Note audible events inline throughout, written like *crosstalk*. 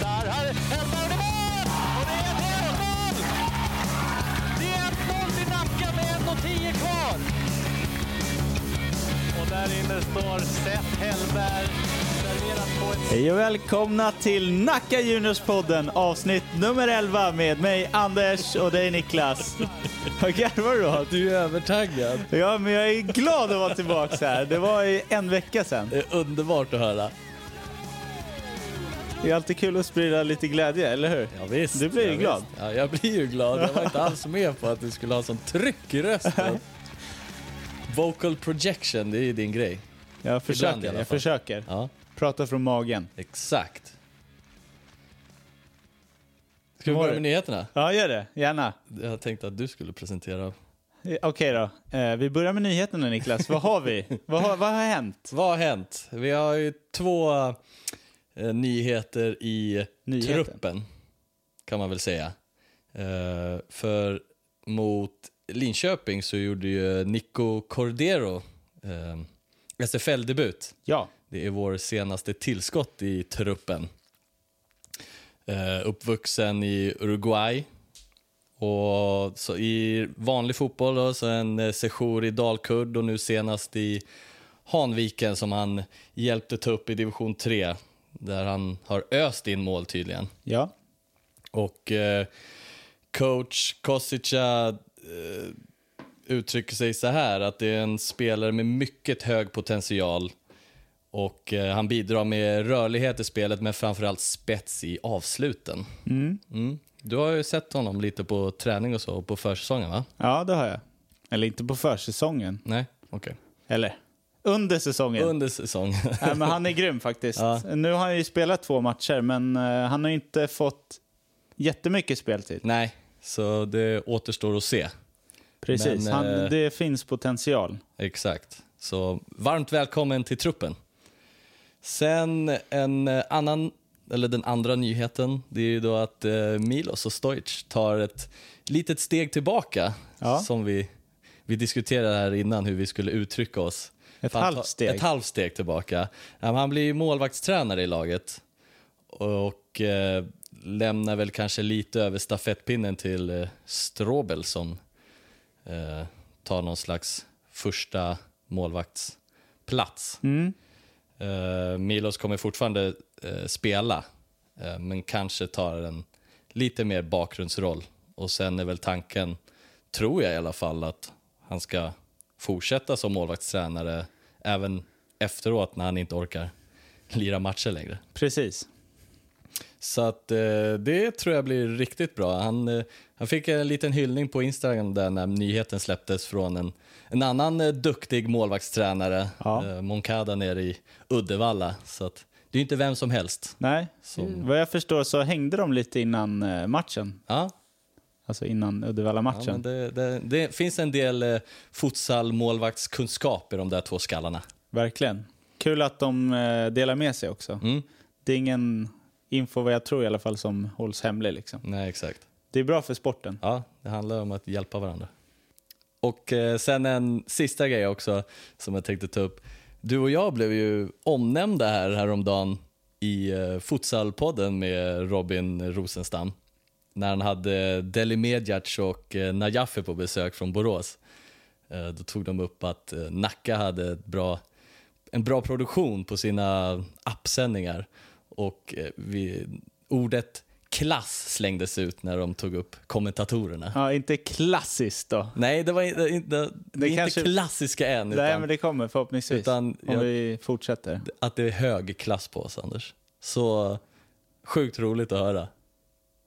Där har Hellberg mål! Och det är ett 1-0! Det är 1-0 till Nacka med 1.10 kvar. Och där inne står Seth Hellberg. Ett Hej och välkomna till Nacka Juniors-podden avsnitt nummer 11 med mig Anders och dig Niklas. Vad garvar du åt? Du är övertaggad. Ja, men jag är glad att vara tillbaka här. Det var en vecka sedan. Det är underbart att höra. Det är alltid kul att sprida lite glädje, eller hur? Ja, visst, Du blir ju ja, glad. Visst. Ja, jag blir ju glad. Jag var inte alls med på att du skulle ha sån tryck i rösten. *laughs* Vocal projection, det är ju din grej. Jag Ibland försöker. alla Jag försöker. Ja, Prata från magen. exakt. Ska vi börja med nyheterna? Ja, gör det. Gärna. Jag tänkte att du skulle presentera. Eh, Okej då. Eh, vi börjar med nyheterna Niklas. Vad har vi? *laughs* vad, har, vad har hänt? Vad har hänt? Vi har ju två eh, nyheter i Nyheter? truppen, kan man väl säga. Eh, för mot Linköping så gjorde ju Nico Cordero eh, SFL-debut. Ja. Det är vår senaste tillskott i truppen. Eh, uppvuxen i Uruguay. Och så I vanlig fotboll då, så en eh, sejour i Dalkurd och nu senast i Hanviken som han hjälpte ta upp i division 3. Där han har öst in mål tydligen. Ja. Och eh, coach Kosica eh, uttrycker sig så här att det är en spelare med mycket hög potential och eh, han bidrar med rörlighet i spelet men framförallt spets i avsluten. Mm. Du har ju sett honom lite på träning och så på försäsongen va? Ja, det har jag. Eller inte på försäsongen. Nej, okej. Eller? Under säsongen. Under säsongen. *laughs* Nej, men han är grym faktiskt. Ja. Nu har han ju spelat två matcher, men eh, han har inte fått jättemycket speltid. Nej, så det återstår att se. Precis, Men, han, eh, det finns potential. Exakt. Så varmt välkommen till truppen. Sen en eh, annan, eller den andra nyheten, det är ju då att eh, Milos och Stojic tar ett litet steg tillbaka. Ja. Som vi, vi diskuterade här innan hur vi skulle uttrycka oss. Ett För han tar- halvt steg. Ett halvt steg tillbaka. Han blir ju målvaktstränare i laget. Och eh, lämnar väl kanske lite över stafettpinnen till eh, Strobel som eh, tar någon slags första målvaktsplats. Mm. Milos kommer fortfarande spela, men kanske tar en lite mer bakgrundsroll. Och sen är väl tanken, tror jag i alla fall, att han ska fortsätta som målvaktstränare även efteråt när han inte orkar lira matcher längre. Precis. Så att eh, det tror jag blir riktigt bra. Han, eh, han fick en liten hyllning på Instagram där när nyheten släpptes från en, en annan eh, duktig målvaktstränare, Ja. Moncada nere i Uddevalla. Så att det är inte vem som helst. Nej, Som- vad jag förstår så hängde de lite innan matchen. Ja, Alltså innan ja Uddevalla-matchen. men det, det, det finns en del eh, futsal-målvaktskunskap i de där två skallarna. Verkligen. Kul att de eh, delar med sig också. Mm. Det är ingen info, vad jag tror i alla fall, som hålls hemlig. Liksom. Nej, exakt. Det är bra för sporten. Ja, det handlar om att hjälpa varandra. Och eh, sen en sista grej också som jag tänkte ta upp. Du och jag blev ju omnämnda här häromdagen i eh, Futsalpodden med Robin Rosenstam. När han hade Deli Medjac och eh, Najafe på besök från Borås. Eh, då tog de upp att eh, Nacka hade bra, en bra produktion på sina appsändningar. Och vi, ordet klass slängdes ut när de tog upp kommentatorerna. Ja, inte klassiskt då. Nej, det var inte, inte, det är inte kanske- klassiska än, Nej, utan men det kommer förhoppningsvis. utan om jag- vi fortsätter. att det är hög klass på oss, Anders. Så sjukt roligt att höra.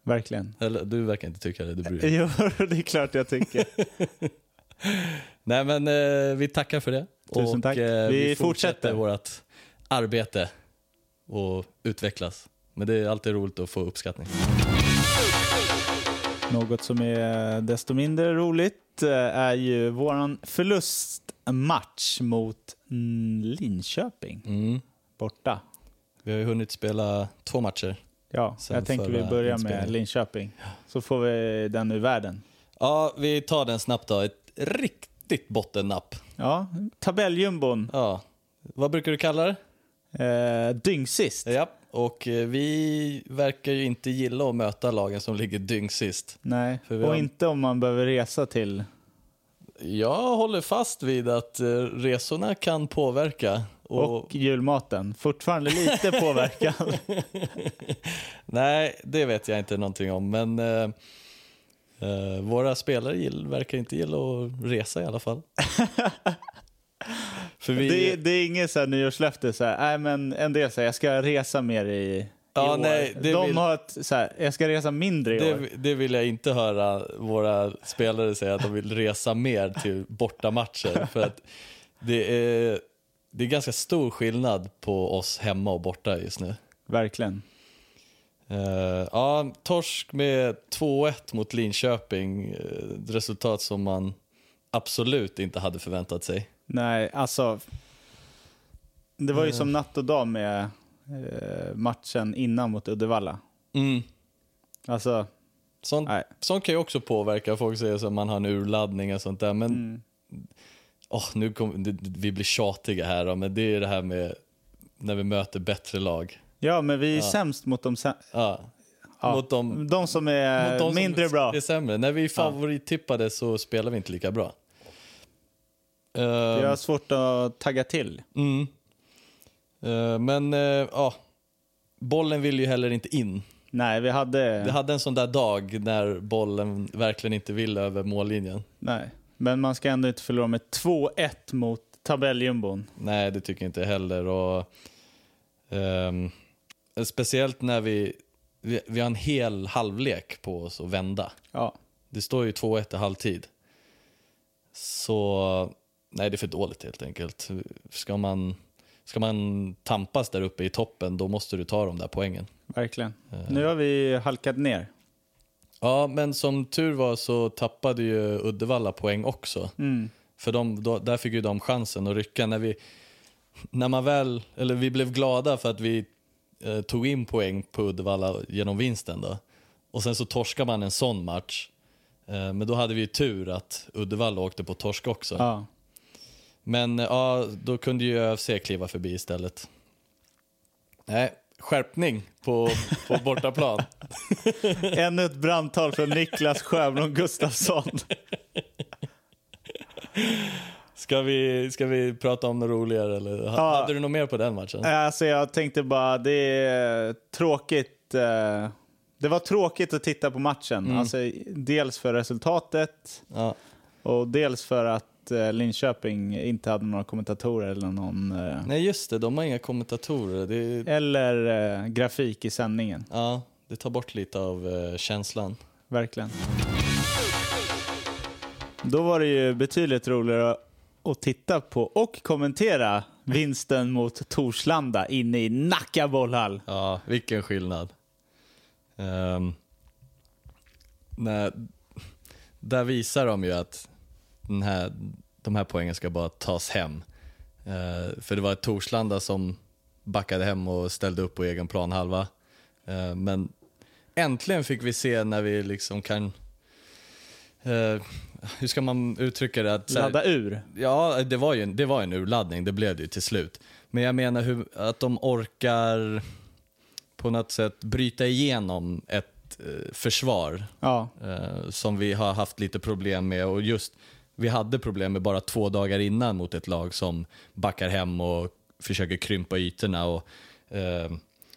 Verkligen. Eller du verkar inte tycka det, du bryr dig. Jo, *laughs* det är klart jag tycker. *laughs* Nej, men eh, vi tackar för det. Tusen och, tack. Eh, Vi vi fortsätter fortsätter. vårt arbete och utvecklas. Men det är alltid roligt att få uppskattning. Något som är desto mindre roligt eh, är ju våran förlustmatch mot mm, Linköping Mm. borta. Vi har ju hunnit spela två matcher. Ja, Sen jag tänker vi börjar med. Linköping. Så får vi den ur världen. Ja, vi tar den snabbt då. Ett riktigt bottennapp. Ja, tabelljumbon. Ja. Vad brukar du kalla det? Eh, dyngsist. Ja, och eh, vi verkar ju inte gilla att möta lagen som ligger dyngsist. Nej, och har- inte om man behöver resa till... Jag håller fast vid att eh, resorna kan påverka. Och, Och julmaten. Fortfarande lite påverkan. *laughs* Nej, det vet jag inte någonting om, men eh, eh, våra spelare gill, verkar inte gilla att resa i alla fall. *laughs* Vi, Det, det är inget så här nyårslöfte, så här, nej men en del säger jag ska resa mer i, Ja, år. nej, De vill- har ett så här, jag ska resa mindre i år. det, det vill jag inte höra våra spelare säga att de vill resa mer till bortamatcher. För att det är, det är ganska stor skillnad på oss hemma och borta just nu. Verkligen. Eh, ja, torsk med 2-1 mot Linköping. eh, Ett resultat som man absolut inte hade förväntat sig. Nej, alltså. Det var ju Eh. som natt och dag med eh, matchen innan mot Uddevalla. Mm. Alltså, Sånt, sånt kan ju också påverka. Folk säger att man har en urladdning och sånt där. Men Mm. Åh, nu kom, det, vi blir tjatiga här då, men det är det här med när vi möter bättre lag. Ja, men vi är Ja. sämst mot de, sä- Ja. ja, Mot de- de som är de som mindre bra. är sämre. När vi favorittippade så spelar vi inte lika bra. Vi Uh, har svårt att tagga till. mm. Eh, men eh, ja, bollen vill ju heller inte in. Nej, vi hade... Vi hade en sån där dag när bollen verkligen inte vill över mållinjen. Nej, men man ska ändå inte förlora med 2-1 mot tabelljumbon. Nej, det tycker jag inte heller. Och, ehm, speciellt när vi, vi, vi har en hel halvlek på oss att vända. Ja, Det står ju 2-1 i halvtid. Så nej, det är för dåligt helt enkelt. Ska man, ska man tampas där uppe i toppen, då måste du ta de där poängen. verkligen. Nu har vi halkat ner. Ja, men som tur var så tappade ju Uddevalla poäng också. Mm. För de, då, där fick ju de chansen att rycka. När, vi, när man väl, eller vi blev glada för att vi eh, tog in poäng på Uddevalla genom vinsten. Då. Och sen så torskar man en sån match. Eh, men då hade vi ju tur att Uddevalla åkte på torsk också. Ja. Men ja, då kunde ju ÖFC kliva förbi istället. Nej, skärpning på, på bortaplan. *laughs* Ännu ett brandtal från Niklas Sjöblom Gustafsson. Ska vi, ska vi prata om något roligare eller? Ja. Hade du något mer på den matchen? Alltså jag tänkte bara, det är tråkigt. eh, Det var tråkigt att titta på matchen. Alltså, dels för resultatet Ja. och dels för att eh, Linköping inte hade några kommentatorer eller någon eh, Nej just det, de har inga kommentatorer. Det, eller eh, grafik i sändningen. ja, det tar bort lite av eh, känslan. Verkligen. Då var det ju betydligt roligare att titta på och kommentera vinsten mot Torslanda inne i Nacka bollhall. Ja, vilken skillnad. Um, nej, där visar de ju att den här, de här poängen ska bara tas hem. Eh, för det var Torslanda som backade hem och ställde upp på egen planhalva. Uh, men äntligen fick vi se när vi liksom kan... eh, hur ska man uttrycka det? Att, här- Ladda ur. Ja, det var ju det var en urladdning, det blev det ju till slut. Men jag menar hur, att de orkar på något sätt bryta igenom ett eh, försvar Ja, eh, som vi har haft lite problem med. Och just, vi hade problem med bara två dagar innan mot ett lag som backar hem och försöker krympa ytorna. Och, eh,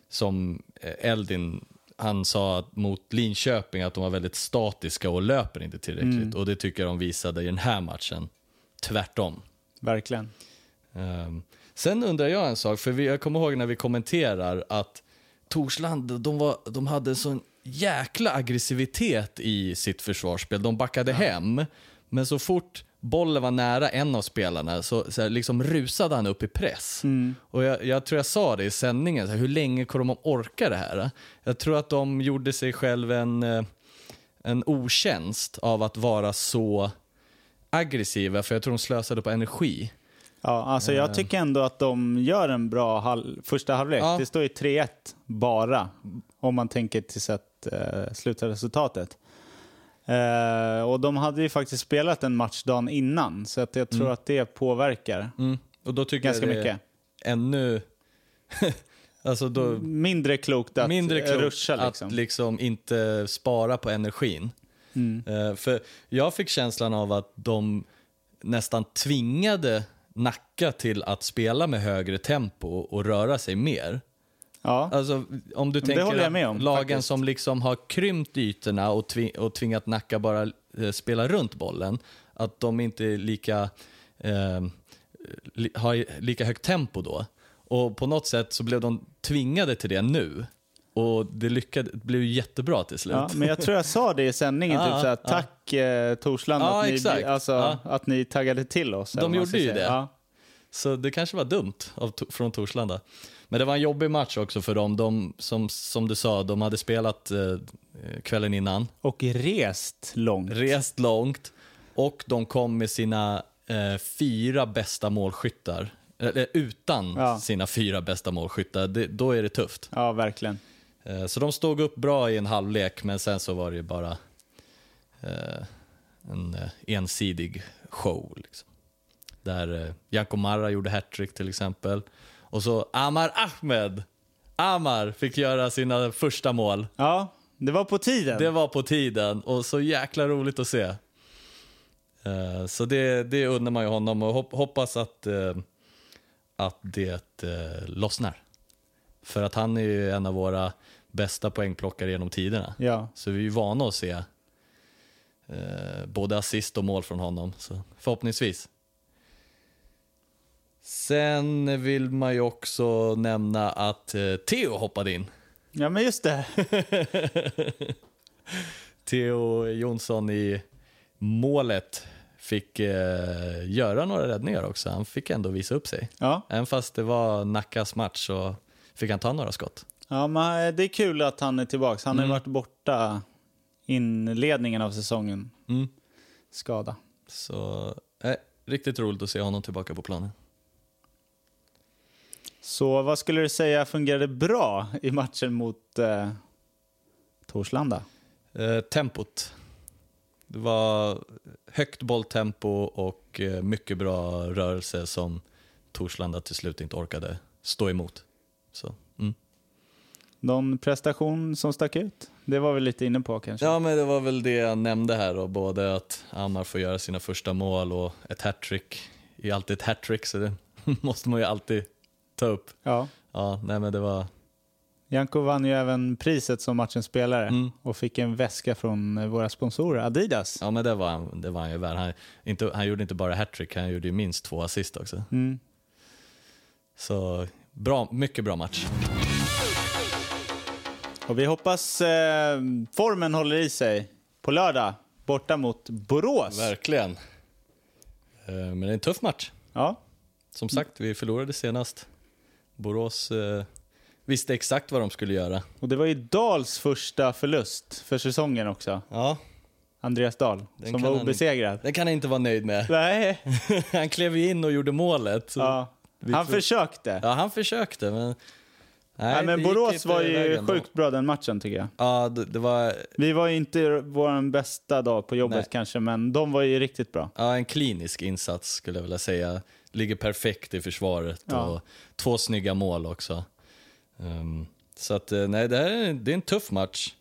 som Eldin, han sa att mot Linköping att de var väldigt statiska och löper inte tillräckligt. Och det tycker jag de visade i den här matchen. Tvärtom. verkligen. Ehm, sen undrar jag en sak, för vi, jag kommer ihåg när vi kommenterar att Torsland, de, var, de hade en sån jäkla aggressivitet i sitt försvarsspel. De backade hem, men så fort bollen var nära en av spelarna så, så här, liksom rusade han upp i press. Och jag, jag tror jag sa det i sändningen, så här, hur länge kommer de orka det här? Jag tror att de gjorde sig själv en, eh, en otjänst av att vara så aggressiva, för jag tror de slösade på energi. Ja, alltså jag tycker ändå att de gör en bra hal- första halvlek. Ja. Det står ju 3-1 bara, om man tänker till sett eh, slutresultatet. Eh, och de hade ju faktiskt spelat en match dagen innan, så att jag tror att det påverkar Mm. Och då tycker ganska jag det är mycket. ännu... *laughs* Alltså då, Mindre klokt att mindre klokt ruscha liksom. att liksom inte spara på energin. Mm. Eh, för jag fick känslan av att de nästan tvingade Nacka till att spela med högre tempo och röra sig mer. Ja. Alltså, om du tänker med om, lagen faktiskt. som liksom har krympt ytorna och, tvi- och tvingat Nacka bara eh, spela runt bollen, att de inte är lika, eh, li- har lika högt tempo då. Och på något sätt så blev de tvingade till det nu. Och det lyckades, det blev jättebra till slut. Ja, men jag tror jag sa det i sändningen, *laughs* typ såhär, tack eh, Torslanda att, ni, alltså, att ni taggade till oss. De gjorde ju det. Så det kanske var dumt av, från Torslanda. Men det var en jobbig match också för dem. De, som, som du sa, de hade spelat eh, kvällen innan, Och rest långt. rest långt och de kom med sina eh, fyra bästa målskyttar. Eller utan Ja. sina fyra bästa målskyttar. Det, då är det tufft. Ja, verkligen. Eh, så de stod upp bra i en halvlek, men sen så var det ju bara eh, en eh, ensidig show. Liksom. Där eh, Janko Marra gjorde hattrick till exempel. Och så Amar Ahmed. Amar fick göra sina första mål. Ja, det var på tiden. Det var på tiden och så jäkla roligt att se. Eh, så det, det undrar man ju honom och hop, hoppas att, eh, att det eh, lossnar. För att han är ju en av våra bästa poängplockare genom tiderna. Ja. Så vi är ju vana att se både assist och mål från honom. Så förhoppningsvis. Sen vill man ju också nämna att eh, Theo hoppade in. ja, men just det. *laughs* Theo Jonsson i målet fick eh, göra några räddningar också. Han fick ändå visa upp sig. Ja. Även fast det var Nackas match så fick han ta några skott. ja, men det är kul att han är tillbaka. Han har ju varit borta inledningen av säsongen. Mm. Skada. Så eh, riktigt roligt att se honom tillbaka på planen. Så vad skulle du säga fungerade bra i matchen mot eh, Torslanda? Eh, tempot. Det var högt bolltempo och eh, mycket bra rörelse som Torslanda till slut inte orkade stå emot. Så, mm. Någon prestation som stack ut? Det var vi lite inne på kanske. Ja, men det var väl det jag nämnde här då, både att Amar får göra sina första mål och ett hattrick. Det är alltid ett hattrick så det *laughs* måste man ju alltid ta upp. Ja. Ja, nej men det var, Janko vann ju även priset som matchens spelare Mm. och fick en väska från eh, våra sponsorer Adidas. ja men det var, han- det var han ju värd. Han, inte, han gjorde inte bara hattrick, han gjorde ju minst två assist också. Mm. Så bra, mycket bra match. Och vi hoppas eh, formen håller i sig på lördag borta mot Borås. Verkligen. Eh, Men det är en tuff match. Ja, Som sagt, vi förlorade senast. Borås eh, visste exakt vad de skulle göra. och det var ju Dals första förlust för säsongen också. Ja, Andreas Dahl, Den som kan var han- obesegrad. det kan han inte vara nöjd med. Nej, *laughs* Han klev ju in och gjorde målet. så- ja. vi han får- försökte. Ja, han försökte, men... Nej, Nej, men gick Borås inte var ju vägen då. sjukt bra den matchen tycker jag. Ja, det, det var Vi var ju inte vår bästa dag på jobbet Nej. kanske, men de var ju riktigt bra. ja, en klinisk insats skulle jag vilja säga. Ligger perfekt i försvaret Ja. och två snygga mål också. Ehm, så att, eh, nej, det, här är, det är en tuff match.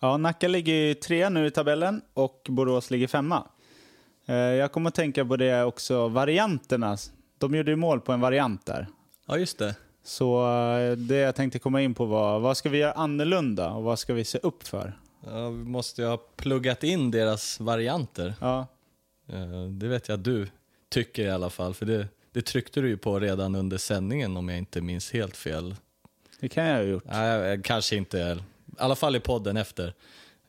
Ja, Nacka ligger trea nu i tabellen och Borås ligger femma. Eh, Jag kommer att tänka på det också, varianterna. De gjorde ju mål på en variant där. Ja, just det. Så eh, det jag tänkte komma in på var, vad ska vi göra annorlunda och vad ska vi se upp för? Ja, vi måste ju ha pluggat in deras varianter. Ja, Det vet jag du tycker i alla fall, för det, det tryckte du ju på redan under sändningen om jag inte minns helt fel. det kan jag ha gjort. Nej, kanske inte, i alla fall i podden efter,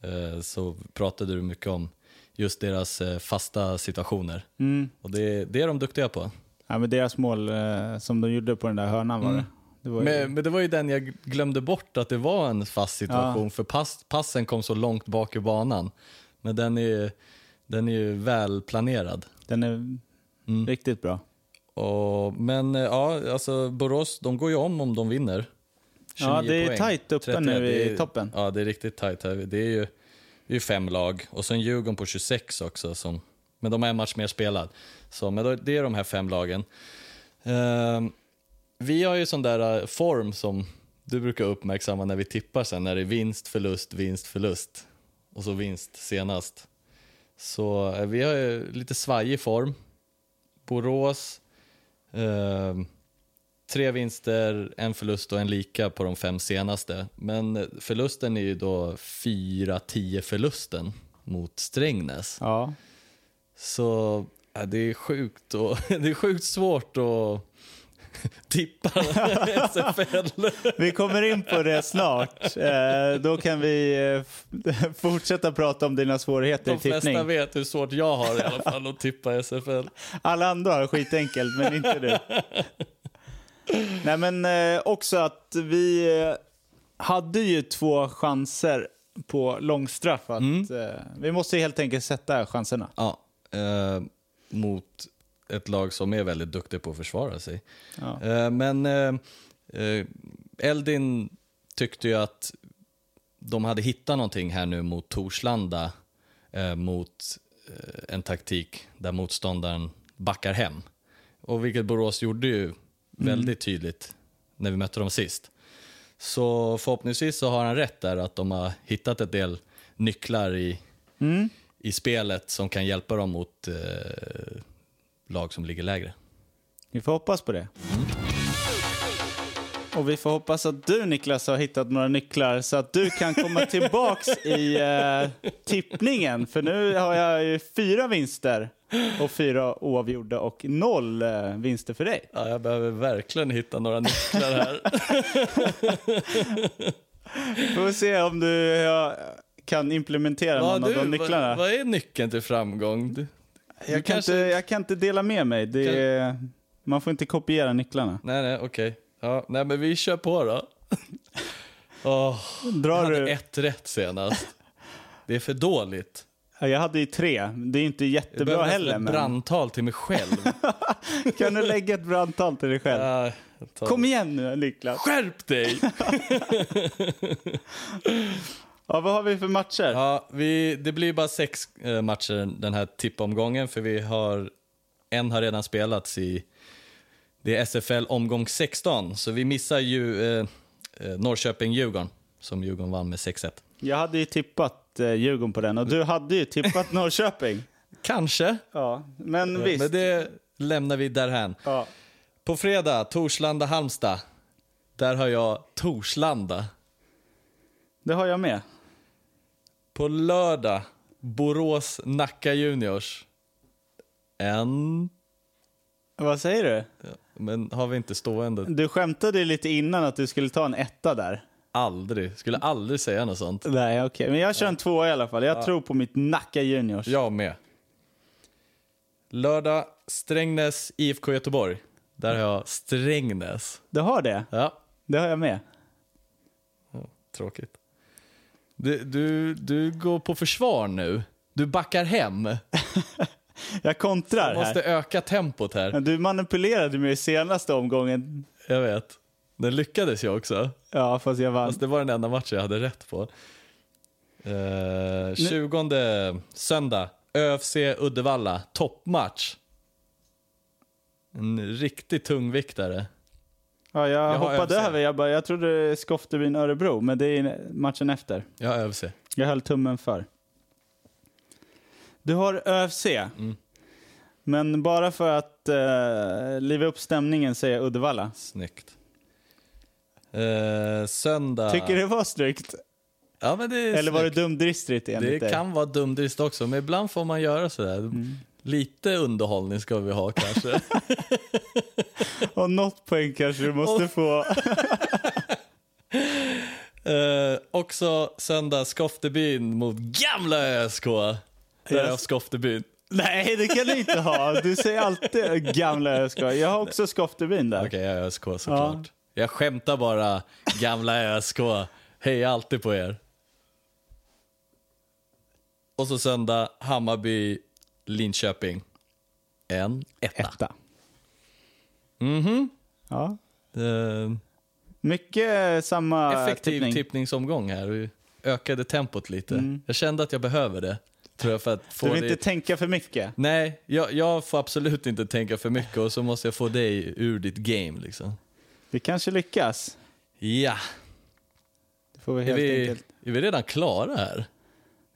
eh, så pratade du mycket om just deras eh, fasta situationer. Mm. Och det, det är de duktiga på. Ja, men deras mål eh, som de gjorde på den där hörnan var Mm. det. det var ju, Men, men det var ju den jag glömde bort att det var en fast situation, Ja. för pass, passen kom så långt bak i banan. Men den är, den är ju väl planerad. Den är Mm. riktigt bra. Och, men eh, ja, alltså Borås, de går ju om om de vinner. Ja, 29 det är poäng. tajt uppe 31, nu i är- toppen. Ja, det är riktigt tajt här. Det är ju, det är fem lag och sen Djurgården på 26 också. Som, men de har en match mer spelad. Så, men det är de här fem lagen. Ehm, vi har ju sån där eh, form som du brukar uppmärksamma när vi tippar sen, när det är vinst, förlust, vinst, förlust. Och så vinst senast. Så eh, vi har ju lite svajig form. Borås, eh, tre vinster, en förlust och en lika på de fem senaste. Men förlusten är ju då 4-10 förlusten mot Strängnäs. Ja. Så ja, det är sjukt och *laughs* det är sjukt svårt att *laughs* tippa SFL. *laughs* Vi kommer in på det snart. Eh, då kan vi eh, *laughs* fortsätta prata om dina svårigheter De i tippning. flesta vet hur svårt jag har i alla fall att tippa SFL. Alla andra har skitenkelt, men inte du. Nej, men eh, också att vi eh, hade ju två chanser på långstraff. Att, Mm. eh, vi måste helt enkelt sätta chanserna. Ja, eh, mot ett lag som är väldigt duktigt på att försvara sig. Ja. Eh, men eh, eh, Eldin tyckte ju att de hade hittat någonting här nu mot Torslanda mot en taktik där motståndaren backar hem. Och vilket Borås gjorde ju väldigt tydligt när vi mötte dem sist. Så förhoppningsvis så har han rätt där att de har hittat ett del nycklar i, Mm. i spelet som kan hjälpa dem mot eh, lag som ligger lägre. Vi får hoppas på det. Och vi får hoppas att du Niklas har hittat några nycklar så att du kan komma tillbaks *laughs* i eh, tippningen. För nu har jag ju fyra vinster och fyra oavgjorda och noll eh, vinster för dig. Ja, jag behöver verkligen hitta några nycklar här. *laughs* Får se om du ja, kan implementera Ja, någon av du, de nycklarna. Vad, vad är nyckeln till framgång? Jag, kan kanske- inte, jag kan inte dela med mig. Det är, man får inte kopiera nycklarna. nej, nej, okej. Ja, nej, men vi kör på då. *laughs* Jag Drar hade du? ett rätt senast. Det är för dåligt. Ja, Jag hade ju tre. Det är inte Jag jättebra nästan heller. ett Men... brandtal till mig själv. *laughs* Kan du lägga ett brandtal till dig själv? Ja, jag Kom igen nu Niklas. Skärp dig! *laughs* Ja, vad har vi för matcher? Ja, vi, det blir bara sex eh, matcher den här tippomgången för vi har, en har redan spelats i, det är SFL omgång 16, så vi missar ju eh, eh, Norrköping-Djurgården, som Djurgården vann med 6-1. Jag hade ju tippat eh, Djurgården på den och du hade ju tippat *laughs* Norrköping. Kanske, Ja, men visst. men det lämnar vi därhän. Ja. På fredag, Torslanda-Halmstad. Där har jag Torslanda. Det har jag med. På lördag, Borås-Nacka Juniors. En... Vad säger du? Men har vi inte stående? Du skämtade lite innan att du skulle ta en etta där. Aldrig. Skulle aldrig säga något sånt. Nej, okej. Men jag kör en tvåa i alla fall. Jag tror på mitt Nacka Juniors. Jag med. Lördag, Strängnäs, IFK Göteborg. Där har jag Strängnäs. Du har det? Ja, Det har jag med. tråkigt. Du, du, du går på försvar nu. Du backar hem. *laughs* Jag kontrar Jag måste här. öka tempot här. Men Du manipulerade mig i senaste omgången. Jag vet. Den lyckades jag också. Ja, fast jag vann. Fast det var den enda matchen jag hade rätt på. Eh, 20 söndag, ÖFC Uddevalla, toppmatch. En riktig tungviktare. Ja, jag, Jag har hoppade över. Jag, bara, jag trodde Skoftebyn Örebro, men det är matchen efter. Ja, ÖFC. Jag höll tummen för. Du har ÖFC. Mm. Men bara för att uh, liva upp stämningen säger jag Uddevalla. Snyggt. Eh, söndag. Tycker du det var snyggt? Ja, men det Eller var det snyggt. dumdristigt enligt Det dig? kan vara dumdrist också, men ibland får man göra sådär. Mm. Lite underhållning ska vi ha kanske. *laughs* Och något poäng kanske du måste få. *laughs* Eh, också söndag, Skoftebyn mot gamla ÖSK. Där Yes. Skoftebyn. Nej, det kan du inte ha. Du säger alltid gamla ÖSK. Jag har också Skoftebyn där. Okej, jag är ÖSK såklart. Jag skämtar bara, gamla ÖSK. Heja alltid på er. Och så söndag, Hammarby, Linköping. En etta. Etta. Mhm. Ja. Eh, Mycket samma effektiv tippning. tippningsomgång här. Vi ökade tempot lite. Jag kände att jag behöver det. Tror jag för att få Du vill det... inte tänka för mycket. Nej, jag, jag får absolut inte tänka för mycket och så måste jag få dig ur ditt game liksom. Vi kanske lyckas. Ja, Det får vi är helt vi, enkelt. är vi redan klara här?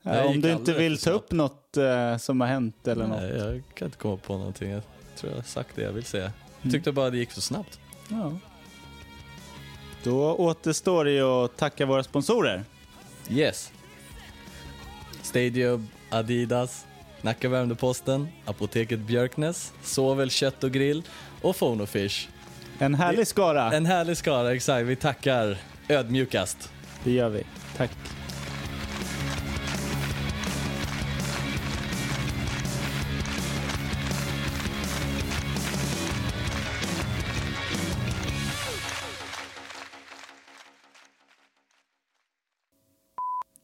Ja, om du inte vill ta upp något eh, som har hänt eller något. Nej, jag kan inte komma på någonting. Jag tror jag har sagt det jag vill säga. Mm. Jag tyckte bara det gick för snabbt. Ja. Då återstår det ju att tacka våra sponsorer. Yes. Stadium, Adidas, Nacka Värmdö-Posten, Apoteket Björknäs, Såväl Kött och Grill och Phonofish. En härlig skara. En härlig skara, exakt. Vi tackar ödmjukast. Det gör vi. Tack.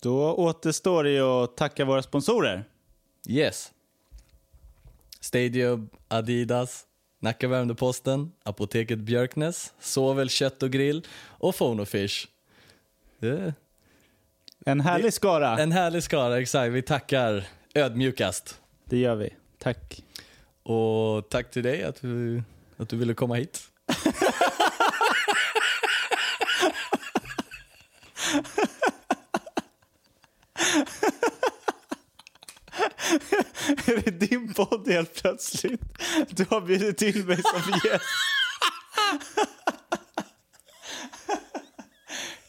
Då återstår det att tacka våra sponsorer. Yes. Stadium, Adidas, Nacka Värmdö-Posten, Apoteket Björknäs, Såväl Kött och Grill och Phonofish. Det En härlig skara. En härlig skara, exakt. Vi tackar ödmjukast. Det gör vi. Tack. Och tack till dig att du, att du ville komma hit. *laughs* Är det din podd helt plötsligt? Du har bjudit in mig som gäst.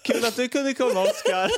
Kul att du kunde komma, Oskar.